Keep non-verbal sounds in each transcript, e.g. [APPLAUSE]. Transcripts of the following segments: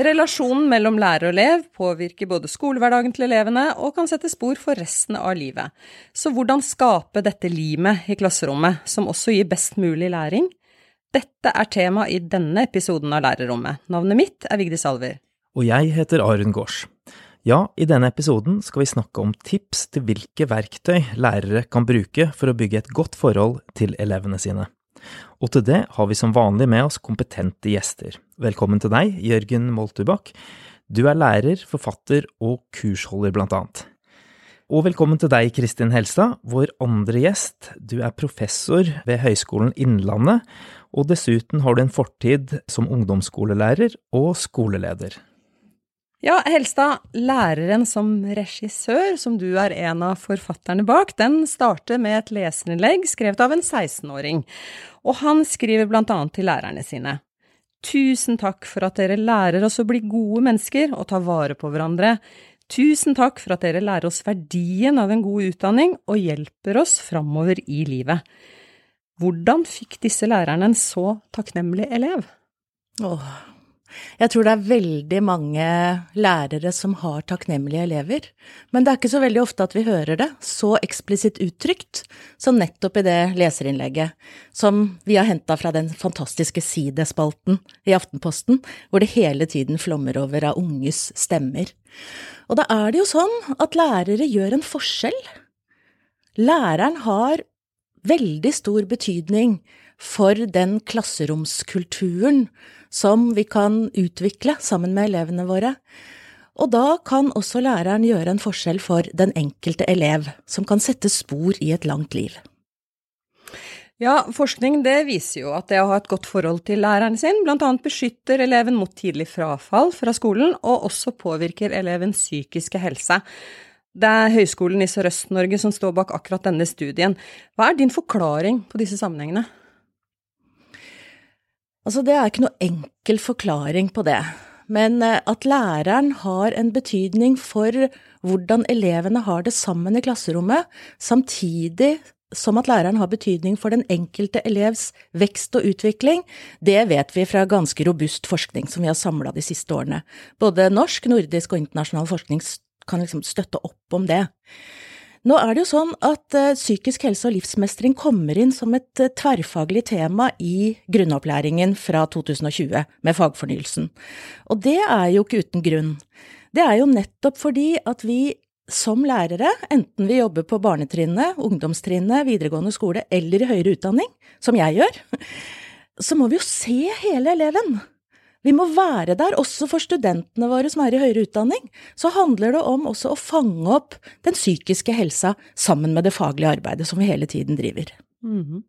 Relasjonen mellom lærer og elev påvirker både skolehverdagen til elevene og kan sette spor for resten av livet. Så hvordan skape dette limet i klasserommet, som også gir best mulig læring? Dette er tema i denne episoden av Lærerrommet. Navnet mitt er Vigdis Alver. Og jeg heter Arun Gaards. Ja, i denne episoden skal vi snakke om tips til hvilke verktøy lærere kan bruke for å bygge et godt forhold til elevene sine. Og til det har vi som vanlig med oss kompetente gjester. Velkommen til deg, Jørgen Moltubakk. Du er lærer, forfatter og kursholder, blant annet. Og velkommen til deg, Kristin Helstad, vår andre gjest. Du er professor ved Høgskolen Innlandet, og dessuten har du en fortid som ungdomsskolelærer og skoleleder. Ja, Helstad, læreren som regissør, som du er en av forfatterne bak, den starter med et leserinnlegg skrevet av en 16-åring, og han skriver blant annet til lærerne sine. Tusen takk for at dere lærer oss å bli gode mennesker og ta vare på hverandre. Tusen takk for at dere lærer oss verdien av en god utdanning og hjelper oss framover i livet. Hvordan fikk disse lærerne en så takknemlig elev? Åh, jeg tror det er veldig mange lærere som har takknemlige elever, men det er ikke så veldig ofte at vi hører det så eksplisitt uttrykt som nettopp i det leserinnlegget, som vi har henta fra den fantastiske sidespalten i Aftenposten, hvor det hele tiden flommer over av unges stemmer. Og da er det jo sånn at lærere gjør en forskjell. Læreren har veldig stor betydning for den klasseromskulturen som vi kan utvikle sammen med elevene våre. Og da kan også læreren gjøre en forskjell for den enkelte elev, som kan sette spor i et langt liv. Ja, forskning det viser jo at det å ha et godt forhold til læreren sin bl.a. beskytter eleven mot tidlig frafall fra skolen, og også påvirker elevens psykiske helse. Det er Høgskolen i Sørøst-Norge som står bak akkurat denne studien. Hva er din forklaring på disse sammenhengene? Altså, det er ikke noe enkel forklaring på det, men eh, at læreren har en betydning for hvordan elevene har det sammen i klasserommet, samtidig som at læreren har betydning for den enkelte elevs vekst og utvikling, det vet vi fra ganske robust forskning som vi har samla de siste årene. Både norsk, nordisk og internasjonal forskning kan liksom støtte opp om det. Nå er det jo sånn at uh, psykisk helse og livsmestring kommer inn som et uh, tverrfaglig tema i grunnopplæringen fra 2020 med fagfornyelsen. Og det er jo ikke uten grunn. Det er jo nettopp fordi at vi som lærere, enten vi jobber på barnetrinnet, ungdomstrinnet, videregående skole eller i høyere utdanning, som jeg gjør, så må vi jo se hele eleven. Vi må være der også for studentene våre som er i høyere utdanning. Så handler det om også å fange opp den psykiske helsa sammen med det faglige arbeidet som vi hele tiden driver. Mm -hmm.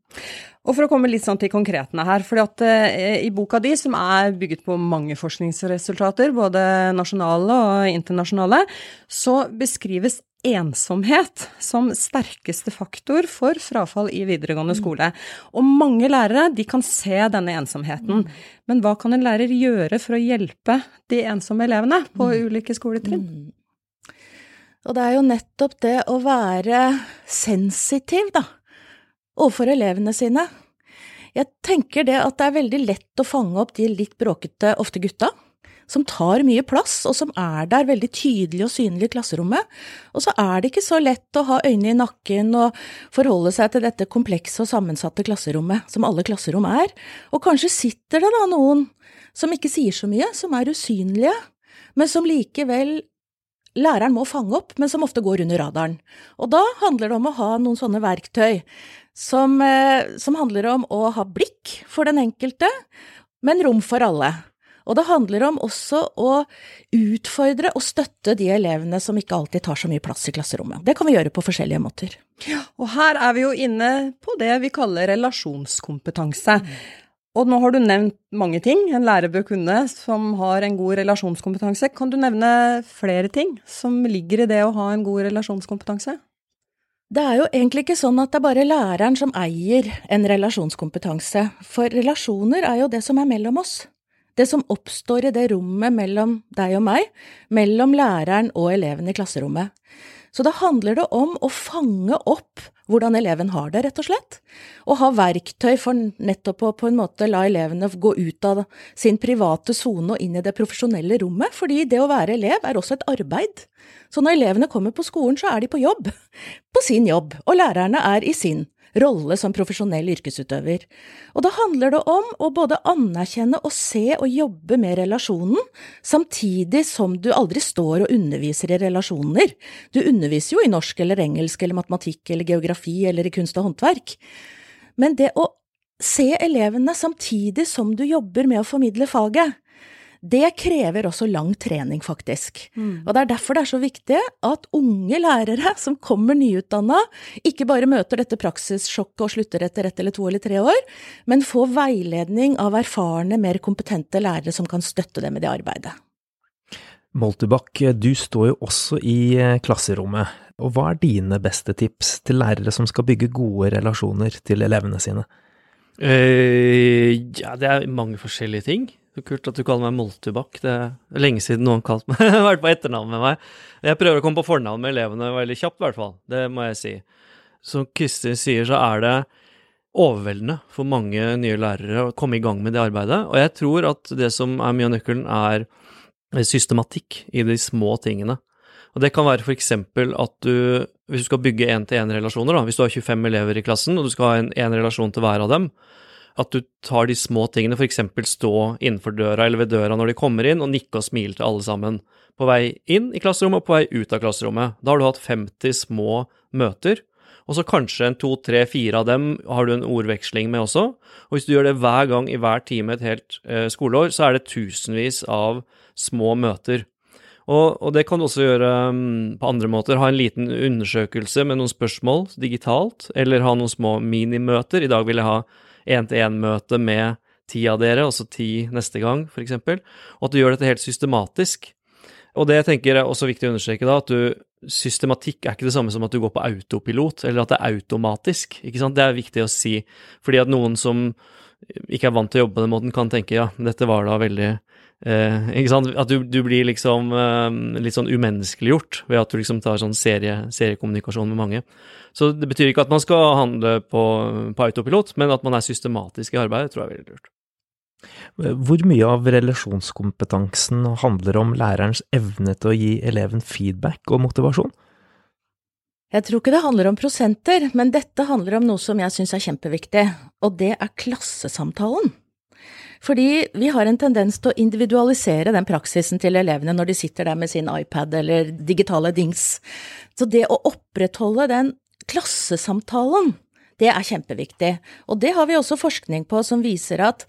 Og for å komme litt sånn til konkretene her, for at eh, i boka di, som er bygget på mange forskningsresultater, både nasjonale og internasjonale, så beskrives ensomhet som sterkeste faktor for frafall i videregående mm. skole. Og mange lærere de kan se denne ensomheten. Mm. Men hva kan en lærer gjøre for å hjelpe de ensomme elevene på mm. ulike skoletrinn? Og det er jo nettopp det å være sensitiv, da, overfor elevene sine. Jeg tenker det at det er veldig lett å fange opp de litt bråkete, ofte gutta som tar mye plass, og som er der veldig tydelig og synlig i klasserommet. Og så er det ikke så lett å ha øynene i nakken og forholde seg til dette komplekse og sammensatte klasserommet, som alle klasserom er. Og kanskje sitter det da noen som ikke sier så mye, som er usynlige, men som likevel læreren må fange opp, men som ofte går under radaren. Og da handler det om å ha noen sånne verktøy som, eh, som handler om å ha blikk for den enkelte, men rom for alle. Og det handler om også å utfordre og støtte de elevene som ikke alltid tar så mye plass i klasserommet. Det kan vi gjøre på forskjellige måter. Og her er vi jo inne på det vi kaller relasjonskompetanse. Og nå har du nevnt mange ting en lærer bør kunne som har en god relasjonskompetanse. Kan du nevne flere ting som ligger i det å ha en god relasjonskompetanse? Det er jo egentlig ikke sånn at det er bare læreren som eier en relasjonskompetanse, for relasjoner er jo det som er mellom oss. Det som oppstår i det rommet mellom deg og meg, mellom læreren og eleven i klasserommet. Så da handler det om å fange opp hvordan eleven har det, rett og slett. Og ha verktøy for nettopp å på en måte la elevene gå ut av sin private sone og inn i det profesjonelle rommet. Fordi det å være elev er også et arbeid. Så når elevene kommer på skolen, så er de på jobb. På sin jobb. Og lærerne er i sin rolle som profesjonell yrkesutøver. Og da handler det om å både anerkjenne og se og jobbe med relasjonen, samtidig som du aldri står og underviser i relasjoner. Du underviser jo i norsk eller engelsk eller matematikk eller geografi eller i kunst og håndverk. Men det å se elevene samtidig som du jobber med å formidle faget, det krever også lang trening, faktisk. Mm. Og det er derfor det er så viktig at unge lærere [LAUGHS] som kommer nyutdanna, ikke bare møter dette praksissjokket og slutter etter ett eller to eller tre år, men får veiledning av erfarne, mer kompetente lærere som kan støtte dem i det arbeidet. Moltebakk, du står jo også i eh, klasserommet. Og hva er dine beste tips til lærere som skal bygge gode relasjoner til elevene sine? Uh, ja, det er mange forskjellige ting. Så kult at du kaller meg Moltubakk. Det er lenge siden noen kalte meg [LAUGHS] vært på etternavn med meg. Jeg prøver å komme på fornavn med elevene veldig kjapt, i hvert fall. Det må jeg si. Som Kristin sier, så er det overveldende for mange nye lærere å komme i gang med det arbeidet. Og jeg tror at det som er mye av nøkkelen, er systematikk i de små tingene. Og det kan være for eksempel at du, hvis du skal bygge én-til-én-relasjoner, hvis du har 25 elever i klassen, og du skal ha en, en relasjon til hver av dem, at du tar de små tingene, f.eks. stå innenfor døra eller ved døra når de kommer inn, og nikke og smile til alle sammen. På vei inn i klasserommet og på vei ut av klasserommet. Da har du hatt 50 små møter, og så kanskje en to, tre, fire av dem har du en ordveksling med også. Og hvis du gjør det hver gang i hver time et helt eh, skoleår, så er det tusenvis av små møter. Og, og, det kan du også gjøre um, på andre måter. Ha en liten undersøkelse med noen spørsmål digitalt, eller ha noen små minimøter. I dag vil jeg ha én-til-én-møte med ti av dere, og så ti neste gang, f.eks. Og at du gjør dette helt systematisk. Og det jeg tenker er også viktig å understreke da, at du, systematikk er ikke det samme som at du går på autopilot, eller at det er automatisk. ikke sant? Det er viktig å si, fordi at noen som ikke er vant til å jobbe på den måten, kan tenke ja, dette var da veldig Eh, ikke sant? At du, du blir liksom eh, litt sånn umenneskeliggjort ved at du liksom tar sånn serie, seriekommunikasjon med mange. Så det betyr ikke at man skal handle på, på autopilot, men at man er systematisk i arbeidet, tror jeg er veldig lurt. Hvor mye av relasjonskompetansen handler om lærerens evne til å gi eleven feedback og motivasjon? Jeg tror ikke det handler om prosenter, men dette handler om noe som jeg syns er kjempeviktig, og det er klassesamtalen. Fordi vi har en tendens til å individualisere den praksisen til elevene når de sitter der med sin iPad eller digitale dings. Så det å opprettholde den klassesamtalen, det er kjempeviktig. Og det har vi også forskning på som viser at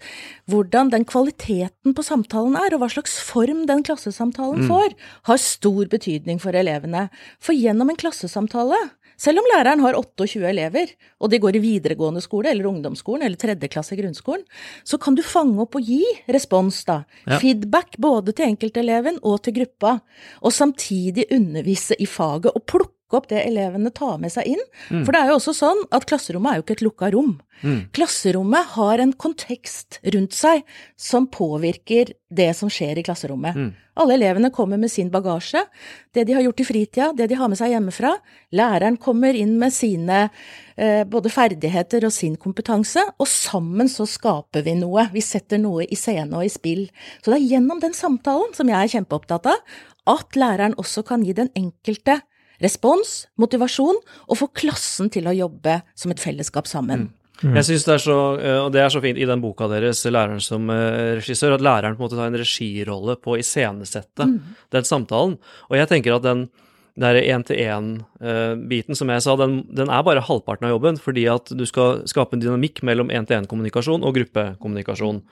hvordan den kvaliteten på samtalen er, og hva slags form den klassesamtalen mm. får, har stor betydning for elevene. For gjennom en klassesamtale selv om læreren har 28 elever, og de går i videregående skole eller ungdomsskolen eller tredje klasse i grunnskolen, så kan du fange opp og gi respons, da. Ja. Feedback både til enkelteleven og til gruppa, og samtidig undervise i faget og plukke opp det elevene tar med seg inn. Mm. For det er jo også sånn at klasserommet er jo ikke et lukka rom. Mm. Klasserommet har en kontekst rundt seg som påvirker det som skjer i klasserommet. Mm. Alle elevene kommer med sin bagasje, det de har gjort i fritida, det de har med seg hjemmefra. Læreren kommer inn med sine eh, både ferdigheter og sin kompetanse, og sammen så skaper vi noe. Vi setter noe i scene og i spill. Så det er gjennom den samtalen, som jeg er kjempeopptatt av, at læreren også kan gi den enkelte respons, motivasjon, og få klassen til å jobbe som et fellesskap sammen. Mm. Mm. Jeg synes det er så, eh, og det er så fint i den boka deres, 'Læreren som eh, regissør', at læreren på en måte tar en regirolle på å iscenesette mm. den samtalen. Og jeg tenker at den der én-til-én-biten, eh, som jeg sa, den, den, er bare halvparten av jobben, fordi at du skal skape en dynamikk mellom én-til-én-kommunikasjon og gruppekommunikasjon.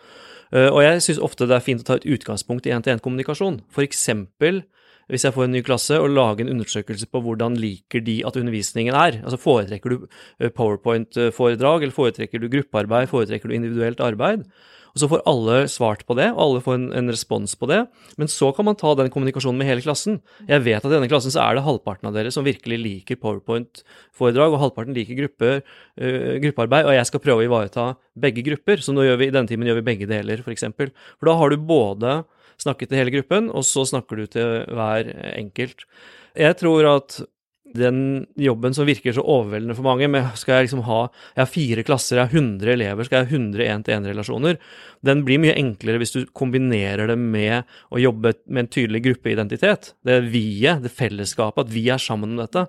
Og jeg syns ofte det er fint å ta et utgangspunkt i én-til-én-kommunikasjon. For eksempel hvis jeg får en ny klasse, og lage en undersøkelse på hvordan liker de at undervisningen er. Altså Foretrekker du eh, powerpoint-foredrag, eller foretrekker du gruppearbeid, foretrekker du individuelt arbeid? Og Så får alle svart på det, og alle får en, en, respons på det. Men så kan man ta den kommunikasjonen med hele klassen. Jeg vet at i denne klassen så er det halvparten av dere som virkelig liker powerpoint-foredrag, og halvparten liker gruppe, uh, gruppearbeid, og jeg skal prøve å ivareta begge grupper. Så nå gjør vi, i denne timen gjør vi begge deler, f.eks. For, for da har du både snakke til hele gruppen, og så snakker du til hver enkelt. Jeg tror at den jobben som virker så overveldende for mange, med skal jeg liksom ha jeg har fire klasser, jeg har 100 elever, skal jeg ha 100 én-til-én-relasjoner, den blir mye enklere hvis du kombinerer det med å jobbe med en tydelig gruppeidentitet. Det vi-et, det fellesskapet, at vi er sammen om dette.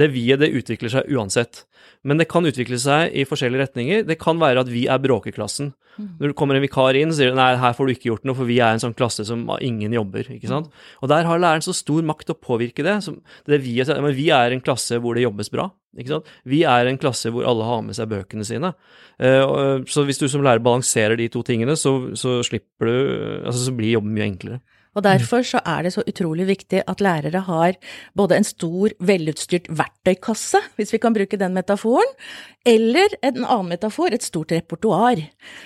Det vi-et, det utvikler seg uansett. Men det kan utvikle seg i forskjellige retninger. Det kan være at vi er bråkeklassen. Når det kommer en vikar inn, sier du nei, her får du ikke gjort noe, for vi er en sånn klasse som ingen jobber. ikke sant? Og der har læreren så stor makt å påvirke det. Som det vi, men vi er en klasse hvor det jobbes bra. ikke sant? Vi er en klasse hvor alle har med seg bøkene sine. Eh, så hvis du som lærer balanserer de to tingene, så, så du altså Så blir jobben mye enklere. Og derfor så er det så utrolig viktig at lærere har både en stor, velutstyrt verktøykasse, hvis vi kan bruke den metaforen, eller en annen metafor, et stort repertoar.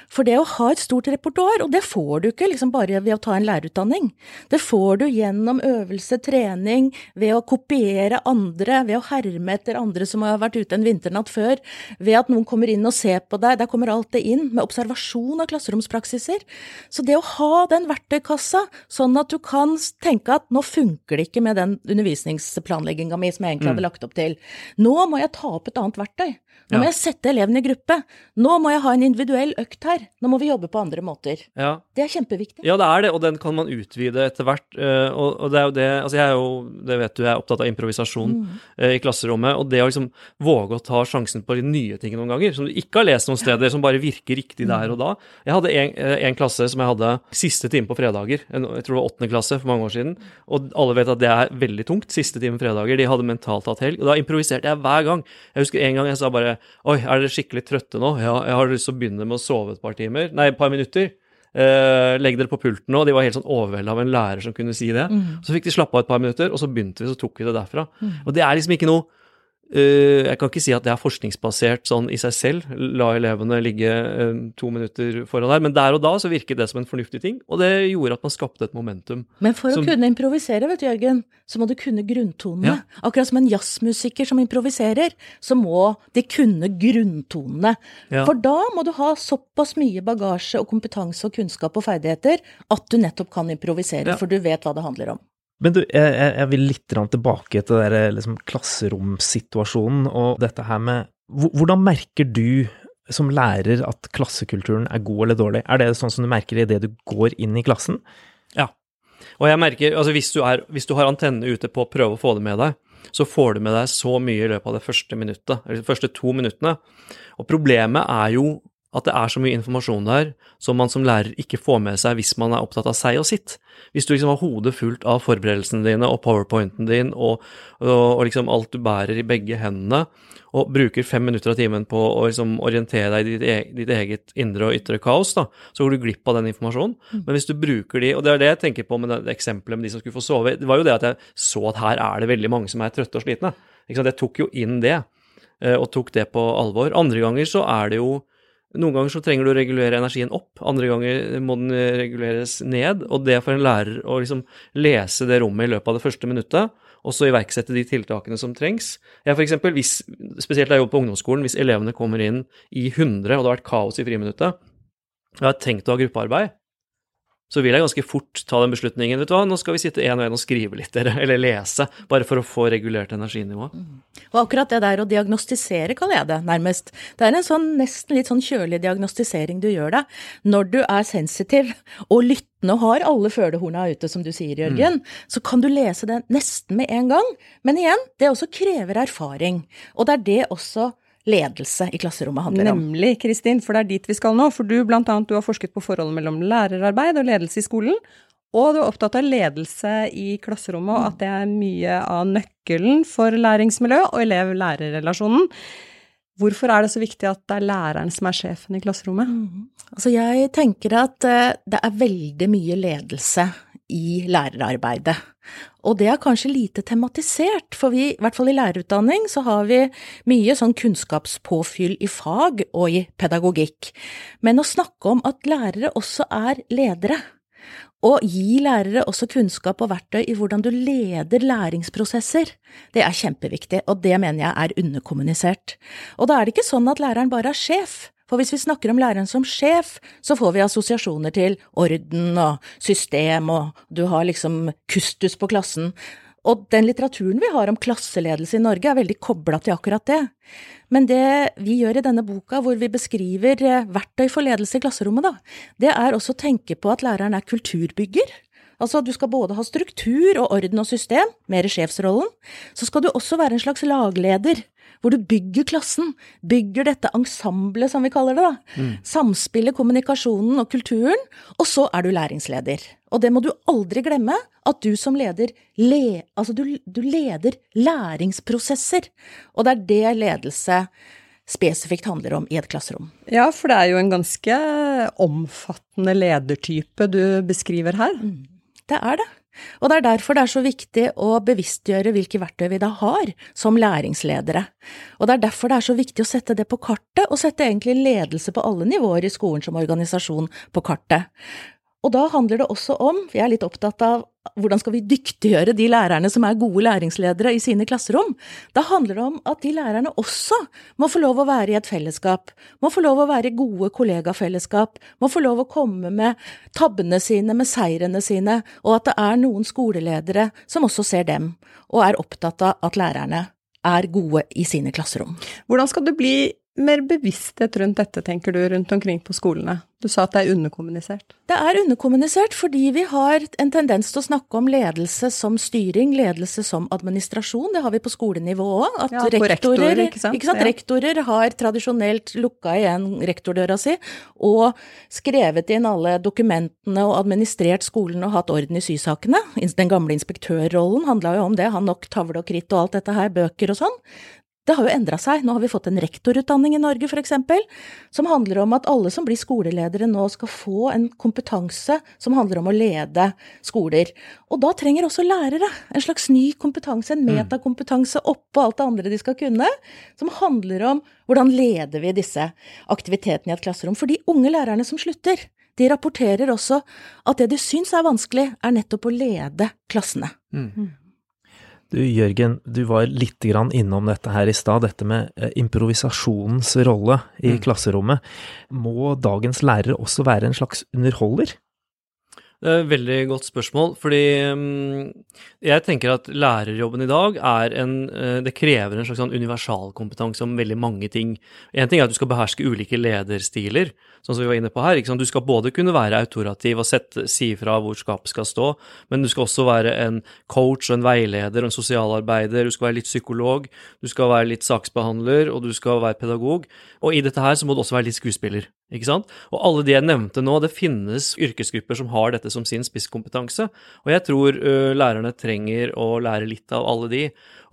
For det å ha et stort repertoar, og det får du ikke liksom bare ved å ta en lærerutdanning, det får du gjennom øvelse, trening, ved å kopiere andre, ved å herme etter andre som har vært ute en vinternatt før, ved at noen kommer inn og ser på deg, der kommer alt det inn, med observasjon av klasseromspraksiser. Så det å ha den verktøykassa, sånn at du kan tenke at nå funker det ikke med den undervisningsplanlegginga mi som jeg egentlig hadde lagt opp til. Nå må jeg ta opp et annet verktøy. Nå må jeg sette elevene i gruppe. Nå må jeg ha en individuell økt her. Nå må vi jobbe på andre måter. Ja, Det er kjempeviktig. Ja, det er det, og den kan man utvide etter hvert. eh, Og, det er jo det Altså, jeg er jo, det vet du, jeg er opptatt av improvisasjon mm. i klasserommet. Og det å liksom våge å ta sjansen på de nye tingene noen ganger, som du ikke har lest noen steder, som bare virker riktig der og da. Jeg hadde en, eh, en klasse som jeg hadde siste time på fredager, jeg tror det var åttende klasse for mange år siden. Og alle vet at det er veldig tungt. Siste time fredager. De hadde mentalt hatt helg. Og da improviserte jeg hver gang. Jeg husker en gang jeg sa bare Oi, er dere skikkelig trøtte nå? Ja, jeg har lyst til å begynne med å sove et par timer. Nei, et par minutter. Eh, legg dere på pulten nå. De var helt sånn overvelda av en lærer som kunne si det. Så fikk de slappe av et par minutter, og så begynte vi, så tok vi det derfra. Og det er liksom ikke noe Jeg kan ikke si at det er forskningsbasert sånn i seg selv. La elevene ligge eh, to minutter foran der. Men der og da så virket det som en fornuftig ting, og det gjorde at man skapte et momentum. Men for Som- å kunne improvisere, vet du, Jørgen, så må du kunne grunntonene. Ja. Akkurat som en jazzmusiker som improviserer, så må de kunne grunntonene. Ja. For da må du ha såpass mye bagasje og kompetanse og kunnskap og ferdigheter at du nettopp kan improvisere, Ja. for du vet hva det handler om. Men du, jeg, jeg vil litt tilbake til der, liksom, klasseromsituasjonen og dette her med Hvordan merker du som lærer at klassekulturen er god eller dårlig? Er det sånn som du merker idet du går inn i klassen? Ja. Og jeg merker, altså hvis du, er, hvis du har antennene ute på å prøve å få det med deg, så får du med deg så mye i løpet av det første minuttet, eller de første to minuttene. Og problemet er jo at det er så mye informasjon der som man som lærer ikke får med seg hvis man er opptatt av seg og sitt. Hvis du liksom har hodet fullt av forberedelsene dine og powerpointen din og, og, og liksom alt du bærer i begge hendene, og bruker fem minutter av timen på å liksom orientere deg i ditt, e ditt eget indre og ytre kaos, da, så går du glipp av den informasjonen. Men hvis du bruker de, og det er det jeg tenker på med det eksempelet med de som skulle få sove, det var jo det at jeg så at her er det veldig mange som er trøtte og slitne. Jeg tok jo inn det, eh, og tok det på alvor. Andre ganger så er det jo noen ganger så trenger du å regulere energien opp, andre ganger må den reguleres ned. Og det for en lærer å liksom lese det rommet i løpet av det første minuttet, og så iverksette de tiltakene som trengs. Jeg for eksempel, hvis, spesielt da jeg jobber på ungdomsskolen, hvis elevene kommer inn i 100, og det har vært kaos i friminuttet, og jeg har tenkt å ha gruppearbeid, så vil jeg ganske fort ta den beslutningen. Vet du hva, nå skal vi sitte én og én og skrive litt, dere, eller lese, bare for å få regulert energinivået. Og akkurat det der å diagnostisere, kaller jeg det nærmest. Det er en sånn nesten litt sånn kjølig diagnostisering du gjør deg når du er sensitiv og lyttende og har alle følehorna ute, som du sier, Jørgen. Så kan du lese det nesten med en gang. Men igjen, det også krever erfaring. Og det er det også ledelse i klasserommet handler om. Nemlig, Kristin, for det er dit vi skal nå. For du, blant annet, du har forsket på forholdet mellom lærerarbeid og ledelse i skolen. Og du er opptatt av ledelse i klasserommet, og at det er mye av nøkkelen for læringsmiljø og elev-lærer-relasjonen. Hvorfor er det så viktig at det er læreren som er sjefen i klasserommet? Altså jeg tenker at eh, det er veldig mye ledelse i lærerarbeidet. Og det er kanskje lite tematisert, for vi, i hvert fall i lærerutdanning, så har vi mye sånn kunnskapspåfyll i fag og i pedagogikk. Men å snakke om at lærere også er ledere, og gi lærere også kunnskap og verktøy i hvordan du leder læringsprosesser, det er kjempeviktig, og det mener jeg er underkommunisert. Og da er det ikke sånn at læreren bare er sjef. For hvis vi snakker om læreren som sjef, så får vi assosiasjoner til orden og system, og du har liksom kustus på klassen. Og den litteraturen vi har om klasseledelse i Norge, er veldig kobla til akkurat det. Men det vi gjør i denne boka, hvor vi beskriver eh, verktøy for ledelse i klasserommet, da, det er også å tenke på at læreren er kulturbygger. Altså, du skal både ha struktur og orden og system, mer i sjefsrollen. Så skal du også være en slags lagleder, hvor du bygger klassen. Bygger dette ensemblet, som vi kaller det, da. Mm. Samspillet, kommunikasjonen og kulturen. Og så er du læringsleder. Og det må du aldri glemme, at du som leder le, altså du, du leder læringsprosesser. Og det er det ledelse spesifikt handler om i et klasserom. Ja, for det er jo en ganske omfattende ledertype du beskriver her. Mm. Det er det. Og det er derfor det er så viktig å bevisstgjøre hvilke verktøy vi da har som læringsledere. Og det er derfor det er så viktig å sette det på kartet, og sette egentlig ledelse på alle nivåer i skolen som organisasjon på kartet. Og da handler det også om, jeg er litt opptatt av hvordan skal vi dyktiggjøre de lærerne som er gode læringsledere i sine klasserom? Da handler det om at de lærerne også må få lov å være i et fellesskap, må få lov å være i gode kollegafellesskap, må få lov å komme med tabbene sine, med seirene sine, og at det er noen skoleledere som også ser dem, og er opptatt av at lærerne er gode i sine klasserom. Hvordan skal du bli mer bevissthet rundt dette, tenker du, rundt omkring på skolene? Du sa at det er underkommunisert. Det er underkommunisert fordi vi har en tendens til å snakke om ledelse som styring, ledelse som administrasjon. Det har vi på skolenivå òg. At ja, rektorer, rektorer, ikke sant? Ikke sant? Ja. rektorer har tradisjonelt lukka igjen rektordøra si og skrevet inn alle dokumentene og administrert skolen og hatt orden i sysakene. Den gamle inspektørrollen handla jo om det, han nok tavle og kritt og alt dette her, bøker og sånn. Det har jo endra seg. Nå har vi fått en rektorutdanning i Norge, f.eks., som handler om at alle som blir skoleledere nå skal få en kompetanse som handler om å lede skoler. Og da trenger også lærere en slags ny kompetanse, en mm. metakompetanse oppå alt det andre de skal kunne, som handler om hvordan leder vi disse aktivitetene i et klasserom. For de unge lærerne som slutter, de rapporterer også at det de syns er vanskelig, er nettopp å lede klassene. Mm. Du Jørgen, du var litt grann innom dette her i stad, dette med eh, improvisasjonens rolle i mm. klasserommet. Må dagens lærere også være en slags underholder? Det er et veldig godt spørsmål, fordi um, jeg tenker at lærerjobben i dag er en uh, Det krever en slags sånn universalkompetanse om veldig mange ting. Én ting er at du skal beherske ulike lederstiler, sånn som vi var inne på her. Du skal både kunne være autorativ og sette, si fra hvor skapet skal stå, men du skal også være en coach og en veileder og en sosialarbeider. Du skal være litt psykolog, du skal være litt saksbehandler, og du skal være pedagog. Og i dette her så må du også være litt skuespiller. Ikke sant? Og alle de jeg nevnte nå, det finnes yrkesgrupper som har dette som sin spisskompetanse. Og jeg tror uh, lærerne trenger å lære litt av alle de.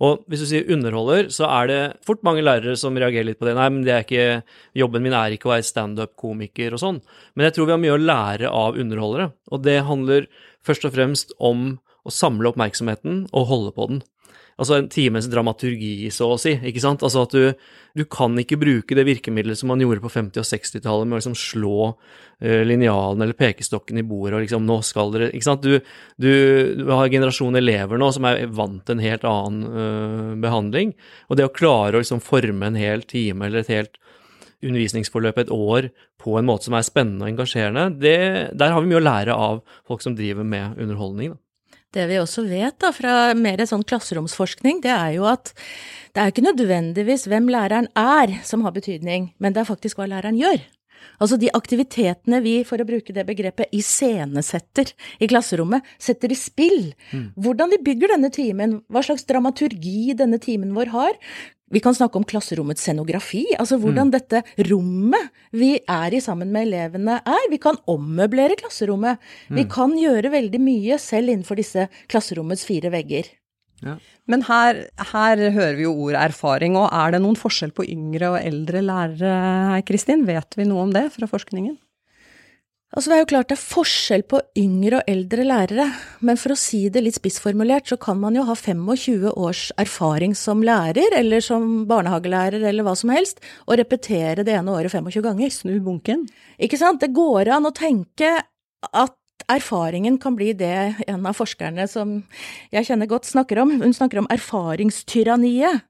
Og hvis du sier underholder, så er det fort mange lærere som reagerer litt på det. Nei, men det er ikke, jobben min er ikke å være standup-komiker og sånn. Men jeg tror vi har mye å lære av underholdere. Og det handler først og fremst om å samle oppmerksomheten og holde på den altså en times dramaturgi, så å si. ikke sant? Altså at du, du kan ikke bruke det virkemidlet som man gjorde på 50- og 60-tallet, med å liksom slå uh, linjalen eller pekestokken i bordet og liksom Nå skal dere Ikke sant? Du, du, du har en generasjon elever nå som er vant til en helt annen uh, behandling. Og det å klare å liksom forme en hel time eller et helt undervisningsforløp et år på en måte som er spennende og engasjerende, det, der har vi mye å lære av folk som driver med underholdning. Da. Det vi også vet da, fra mer sånn klasseromsforskning, det er jo at det er ikke nødvendigvis hvem læreren er som har betydning, men det er faktisk hva læreren gjør. Altså de aktivitetene vi, for å bruke det begrepet, iscenesetter i klasserommet, setter i spill. Mm. Hvordan de bygger denne timen, hva slags dramaturgi denne timen vår har, vi kan snakke om klasserommets scenografi, altså hvordan mm. dette rommet vi er i sammen med elevene er. Vi kan ommøblere klasserommet. Mm. Vi kan gjøre veldig mye selv innenfor disse klasserommets fire vegger. Ja. Men her, her, hører vi jo ord erfaring, og er det noen forskjell på yngre og eldre lærere Kristin? Vet vi noe om det fra forskningen? Altså, det er jo klart det er forskjell på yngre og eldre lærere, men for å si det litt spissformulert, så kan man jo ha 25 års erfaring som lærer, eller som barnehagelærer, eller hva som helst, og repetere det ene året 25 ganger. Snu bunken. Ikke sant? Det går an å tenke at erfaringen kan bli det en av forskerne som jeg kjenner godt snakker om. Hun snakker om erfaringstyranniet.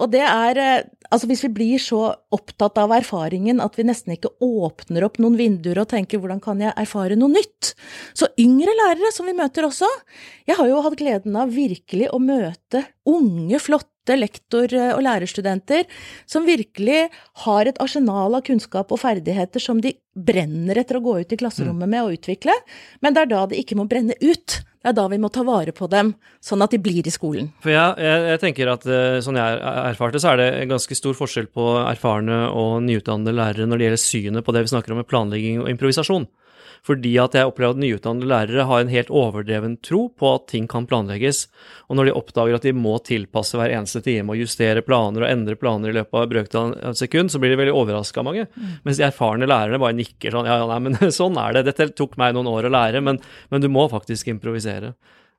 Og det er eh, altså hvis vi blir så opptatt av erfaringen at vi nesten ikke åpner opp noen vinduer og tenker hvordan kan jeg erfare noe nytt. Så yngre lærere som vi møter også. Jeg har jo hatt gleden av virkelig å møte unge, flotte lektor- og lærerstudenter som virkelig har et arsenal av kunnskap og ferdigheter som de brenner etter å gå ut i klasserommet med og utvikle, men det er da de ikke må brenne ut. Det er da vi må ta vare på dem, sånn at de blir i skolen. For jeg, jeg, jeg tenker at eh, sånn jeg erfarte, så er det ganske stor forskjell på erfarne og nyutdannede lærere når det gjelder synet på det vi snakker om med planlegging og improvisasjon. Fordi at jeg opplever at nyutdannede lærere har en helt overdreven tro på at ting kan planlegges. Og når de oppdager at de må tilpasse hver eneste time og justere planer og endre planer i løpet av brøkdel av et sekund, så blir de veldig overraska, mange. Mm. Mens de erfarne lærerne bare nikker sånn ja, ja, nei, men [LAUGHS] sånn er det. Dette tok meg noen år å lære, men, men du må faktisk improvisere.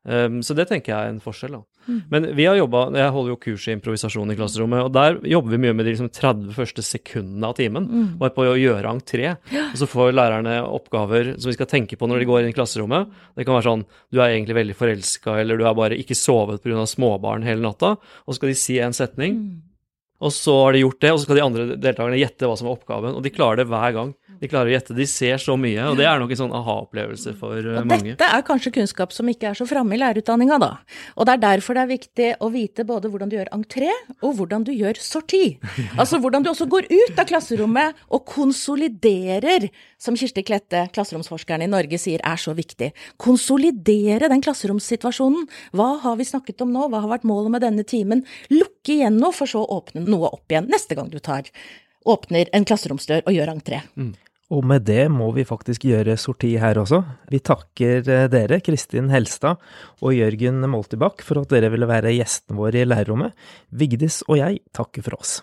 Um, så det tenker jeg er en forskjell. da. Mm. Men vi har jobba Jeg holder jo kurs i improvisasjon i klasserommet, og der jobber vi mye med de liksom 30 første sekundene av timen. Mm. Bare på å gjøre entré. Og så får lærerne oppgaver som vi skal tenke på når de går inn i klasserommet. Det kan være sånn du er egentlig veldig forelska, eller du har bare ikke sovet pga. småbarn hele natta. Og så skal de si en setning. Mm. Og så har de gjort det, og så skal de andre deltakerne gjette hva som er oppgaven. Og de klarer det hver gang. De klarer å gjette. De ser så mye, og det er nok en sånn aha-opplevelse for uh, og mange. Dette er kanskje kunnskap som ikke er så framme i lærerutdanninga, da. Og det er derfor det er viktig å vite både hvordan du gjør entré, og hvordan du gjør sorti. [LAUGHS] Altså hvordan du også går ut av klasserommet og konsoliderer, som Kirsti Klette, klasseromsforskeren i Norge, sier er så viktig. Konsolidere den klasseromssituasjonen. Hva har vi snakket om nå? Hva har vært målet med denne timen? Lukke igjen noe, for så å åpne noe opp igjen neste gang du tar åpner en klasseromsdør og gjør entré. Mm. Og med det må vi faktisk gjøre sorti her også. Vi takker eh, dere, Kristin Helstad og Jørgen Moltibakk, for at dere ville være gjestene våre i lærerrommet. Vigdis og jeg takker for oss.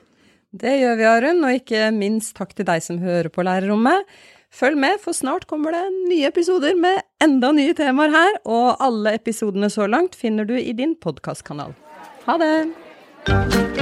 Det gjør vi, Arun, og ikke minst takk til deg som hører på lærerrommet. Følg med, for snart kommer det nye episoder med enda nye temaer her, og alle episodene så langt finner du i din podkastkanal. Ha det!